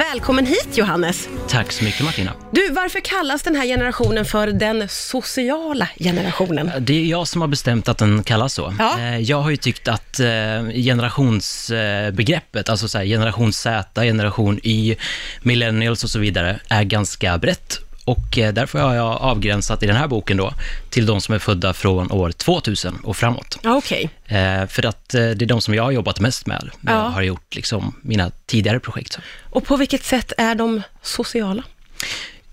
Välkommen hit Johannes. Tack så mycket Martina. Du, varför kallas den här generationen för den sociala generationen? Det är jag som har bestämt att den kallas så. Ja. Eh, Jag har ju tyckt att eh, generationsbegreppet, alltså så här, generation Z, generation Y, millennials och så vidare, är ganska brett. Och eh, därför har jag avgränsat i den här boken då till de som är födda från år 2000 och framåt. Okej. Eh, För att eh, det är de som jag har jobbat mest med när Ja. jag har gjort liksom mina tidigare projekt. Och på vilket sätt är de sociala?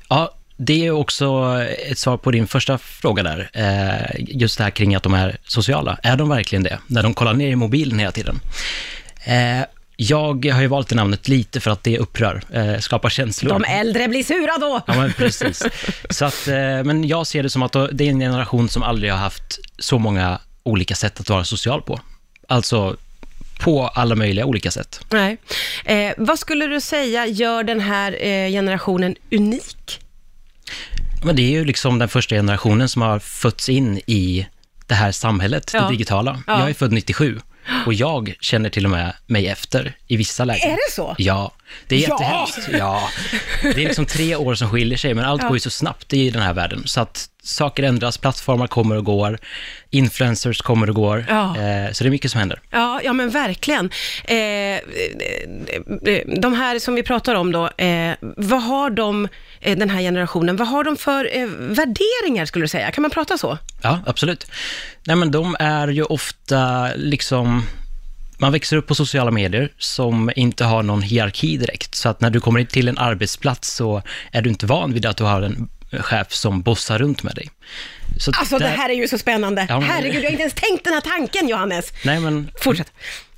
Ja, det är också ett svar på din första fråga där. Just det här kring att de är sociala. Är de verkligen det? När de kollar ner i mobilen hela tiden. Jag har ju valt det namnet lite för att det upprör, eh, skapar känslor. De äldre blir sura då! Ja, men precis. Så att, eh, men jag ser det som att det är en generation som aldrig har haft så många olika sätt att vara social på. Alltså på alla möjliga olika sätt. Nej. Eh, vad skulle du säga gör den här eh, generationen unik? Men det är ju liksom den första generationen som har fötts in i det här samhället, Ja. det digitala. Ja. Jag är född 97 och jag känner till och med mig efter i vissa lägen. Är det så? Ja, det är jättehemskt. Ja. Det är liksom tre år som skiljer sig, men allt Ja. går ju så snabbt i den här världen. Så att saker ändras, plattformar kommer och går, influencers kommer och går. Ja. Eh, så det är mycket som händer. Ja, ja men verkligen. Eh, eh, de här som vi pratar om då, eh, vad har de, den här generationen, vad har de för värderingar skulle du säga? Kan man prata så? Ja, absolut. Nej, men de är ju ofta liksom... Man växer upp på sociala medier som inte har någon hierarki direkt. Så att när du kommer till en arbetsplats så är du inte van vid att du har en chef som bossar runt med dig. Så Alltså det där- här är ju så spännande. Ja, men- Herregud, jag har inte ens tänkt den här tanken Johannes. Nej, men... Fortsätt.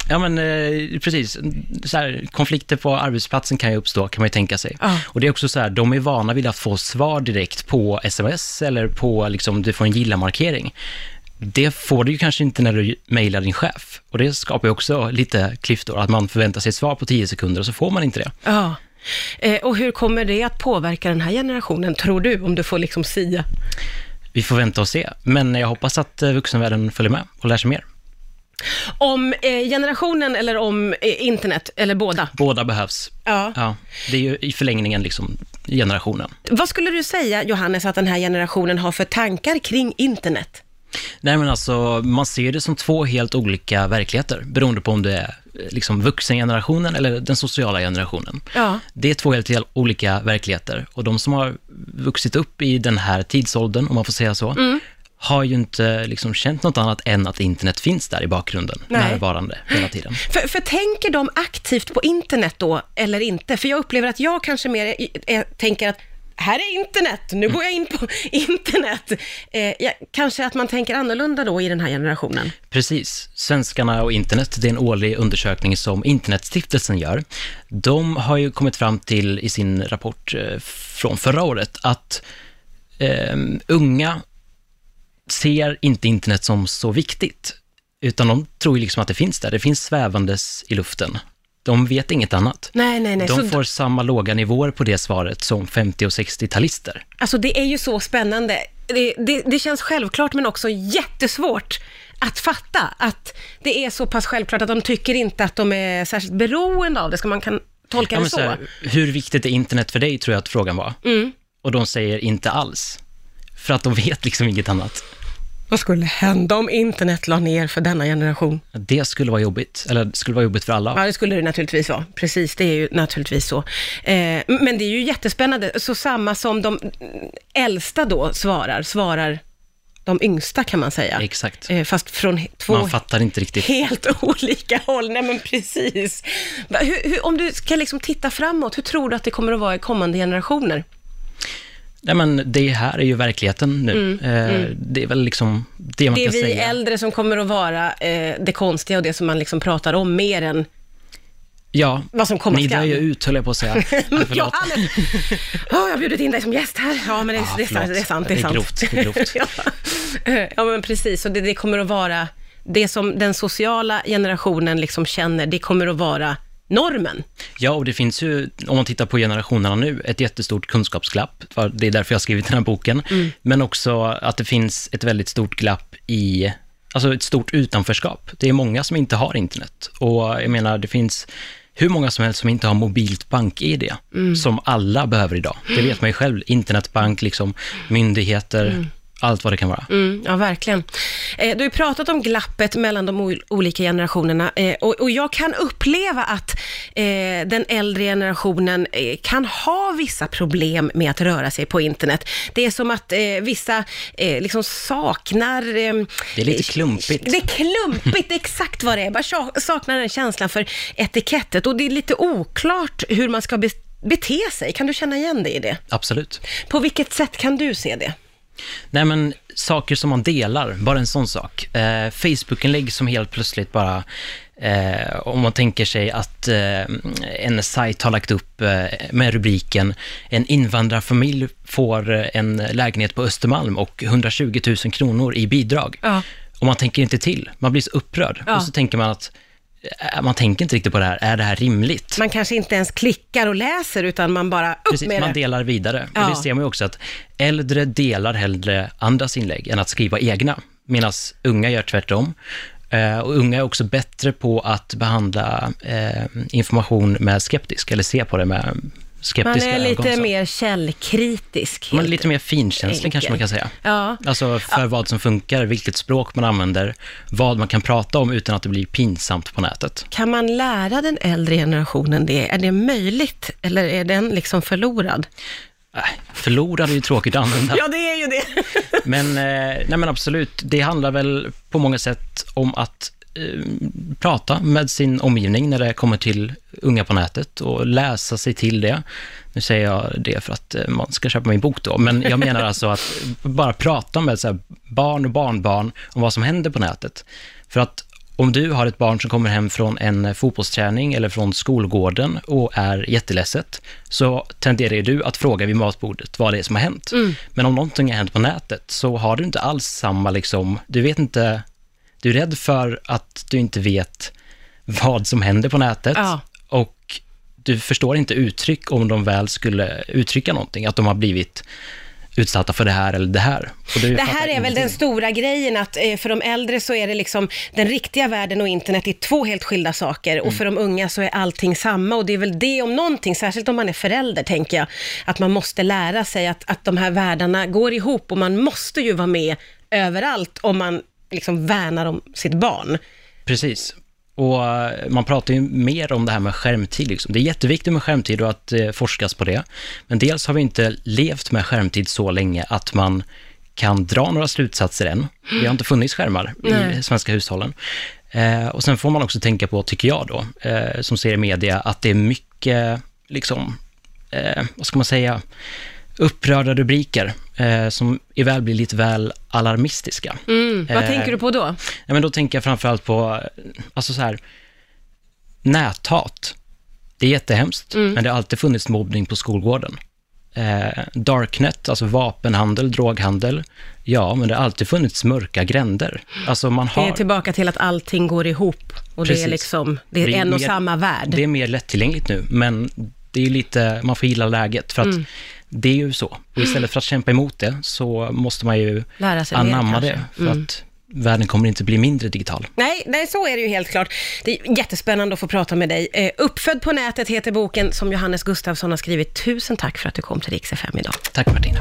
Ja, men eh, precis. Så här, konflikter på arbetsplatsen kan ju uppstå, kan man ju tänka sig. Ja. Och det är också så här, de är vana vid att få svar direkt på sms eller på, liksom, du får en gilla-markering. Det får du ju kanske inte när du mejlar din chef. Och det skapar ju också lite klyftor, att man förväntar sig ett svar på 10 sekunder och så får man inte det. Ja. Eh, och hur kommer det att påverka den här generationen, tror du, om du får liksom sia? Vi får vänta och se, men jag hoppas att eh, vuxenvärlden följer med och lär sig mer. Om eh, generationen eller om eh, internet, eller båda? Båda behövs. Ja. Ja, det är ju i förlängningen liksom generationen. Vad skulle du säga, Johannes, att den här generationen har för tankar kring internet? Nej men alltså, man ser det som två helt olika verkligheter, beroende på om det är eh, liksom vuxengenerationen eller den sociala generationen. Ja. Det är två helt helt olika verkligheter och de som har vuxit upp i den här tidsåldern, om man får säga så, Mm. har ju inte liksom känt något annat än att internet finns där i bakgrunden, Nej. närvarande hela tiden. För, för tänker de aktivt på internet då, eller inte? För jag upplever att jag kanske mer är, är, tänker att här är internet, nu går jag in på internet. Eh, ja, kanske att man tänker annorlunda då i den här generationen. Precis. Svenskarna och internet, det är en årlig undersökning som Internetstiftelsen gör. De har ju kommit fram till i sin rapport eh, från förra året att eh, unga ser inte internet som så viktigt, utan de tror ju liksom att det finns där. Det finns svävandes i luften. De vet inget annat. Nej, nej, nej. De Så, får samma låga nivåer på det svaret som 50 och 60-talister. Alltså det är ju så spännande. Det, det, det känns självklart men också jättesvårt att fatta att det är så pass självklart att de tycker inte att de är särskilt beroende av det. Ska man kan tolka Ja, det så? så här, hur viktigt är internet för dig, tror jag att frågan var. Mm. Och de säger inte alls. För att de vet liksom inget annat. Vad skulle hända om internet la ner för denna generation? Det skulle vara jobbigt, eller det skulle vara jobbigt för alla. Ja, det skulle det naturligtvis vara. Precis, det är ju naturligtvis så. Eh, men det är ju jättespännande. Så samma som de äldsta då svarar, svarar de yngsta kan man säga. Exakt. Eh, fast från två Man fattar inte riktigt. helt olika håll. Nej men precis. Hur, hur, om du ska liksom titta framåt, hur tror du att det kommer att vara i kommande generationer? Nej, men det här är ju verkligheten nu. Eh, Det är väl liksom det man Mm, Det är kan vi säga. äldre som kommer att vara eh, det konstiga och det som man liksom pratar om mer än Ja, vad som komma ni drar ju ut, höll jag på att säga. Ja! Oh, jag har bjudit in dig som gäst här. Ja, men det, Ja, det, är, sant, förlåt. det är sant. Det är, Det sant. grovt, det är grovt. ja. Ja, men precis. Och det, det kommer att vara, det som den sociala generationen liksom känner, det kommer att vara normen. Ja, och det finns ju, om man tittar på generationerna nu, ett jättestort kunskapsglapp. Det är därför jag har skrivit den här boken. Mm. Men också att det finns ett väldigt stort glapp i, alltså ett stort utanförskap. Det är många som inte har internet. Och jag menar, det finns hur många som helst som inte har mobilt bank-id, som alla behöver idag. Det vet man ju själv, internetbank, liksom, myndigheter, allt vad det kan vara. Mm, ja, verkligen. Eh, du har pratat om glappet mellan de ol- olika generationerna eh, och, och jag kan uppleva att eh, den äldre generationen eh, kan ha vissa problem med att röra sig på internet. Det är som att eh, vissa eh, liksom saknar... Det är lite klumpigt. Det är klumpigt, exakt vad det är. Bara sa- saknar den känslan för etikettet och det är lite oklart hur man ska be- bete sig. Kan du känna igen dig i det? Absolut. På vilket sätt kan du se det? Nej, men saker som man delar, bara en sån sak. Eh, Facebook-inlägg som helt plötsligt bara, eh, om man tänker sig att eh, en sajt har lagt upp eh, med rubriken en invandrarfamilj får en lägenhet på Östermalm och 120 000 kronor i bidrag. Ja. Och man tänker inte till, man blir så upprörd. Ja. Och så tänker man att, man tänker inte riktigt på det här, är det här rimligt? Man kanske inte ens klickar och läser, utan man bara upp Precis, med man det. delar vidare. Ja. Och det ser man ju också att äldre delar hellre andras inlägg än att skriva egna, medan unga gör tvärtom. Eh, och unga är också bättre på att behandla eh, information med skeptisk, eller se på det med Man skeptiska är ögon. lite så. mer källkritisk. Man är lite mer finkänslig kanske man kan säga. Ja. Alltså för vad som funkar, vilket språk man använder, vad man kan prata om utan att det blir pinsamt på nätet. Kan man lära den äldre generationen det? Är det möjligt, eller är den liksom förlorad? Äh, förlorad är ju tråkigt att använda. Ja, det är ju det. Men, eh, nej men absolut, det handlar väl på många sätt om att prata med sin omgivning när det kommer till unga på nätet och läsa sig till det. Nu säger jag det för att eh, man ska köpa min bok då, men jag menar alltså att bara prata med så barn och barnbarn om vad som händer på nätet. För att om du har ett barn som kommer hem från en fotbollsträning eller från skolgården och är jätteledset, så tenderar du att fråga vid matbordet vad det är som har hänt. Men om någonting har hänt på nätet så har du inte alls samma, liksom, du vet inte, du är rädd för att du inte vet vad som händer på nätet Ja. och du förstår inte uttryck om de väl skulle uttrycka någonting, att de har blivit utsatta för det här eller det här. Det fattar här är väl den stora grejen att eh, för de äldre så är det liksom den riktiga världen och internet är två helt skilda saker Mm. och för de unga så är allting samma och det är väl det om någonting, särskilt om man är förälder tänker jag, att man måste lära sig att, att de här världarna går ihop och man måste ju vara med överallt om man liksom värnar om sitt barn. Precis. Och eh, man pratar ju mer om det här med skärmtid. Liksom. Det är jätteviktigt med skärmtid och att eh, forskas på det. Men dels har vi inte levt med skärmtid så länge att man kan dra några slutsatser än. Det har inte funnits skärmar i Nej. svenska hushållen. Eh, och sen får man också tänka på, tycker jag då, eh, som ser i media, att det är mycket, liksom, eh, vad ska man säga, upprörda rubriker eh, som väl blir lite väl alarmistiska. Mm. Vad Eh, tänker du på då? Ja, men då tänker jag framförallt på, alltså så här, näthat. Det är jättehemskt, Mm. men det har alltid funnits mobbning på skolgården. Eh, darknet, alltså vapenhandel, droghandel. Ja, men det har alltid funnits mörka gränder. Alltså man Det har... är tillbaka till att allting går ihop och det är Precis. liksom, det är Det är en och mer- samma värld. Det är mer lättillgängligt nu, men det är lite, man får gilla läget, för att Mm. Det är ju så. Och istället för att kämpa emot det, så måste man ju Lära sig mer anamma kanske. det, för Mm. att världen kommer inte bli mindre digital. Nej, nej, så är det ju helt klart. Det är jättespännande att få prata med dig. Eh, Uppfödd på nätet heter boken som Johannes Gustafsson har skrivit. Tusen tack för att du kom till Rix FM idag. Tack Martina.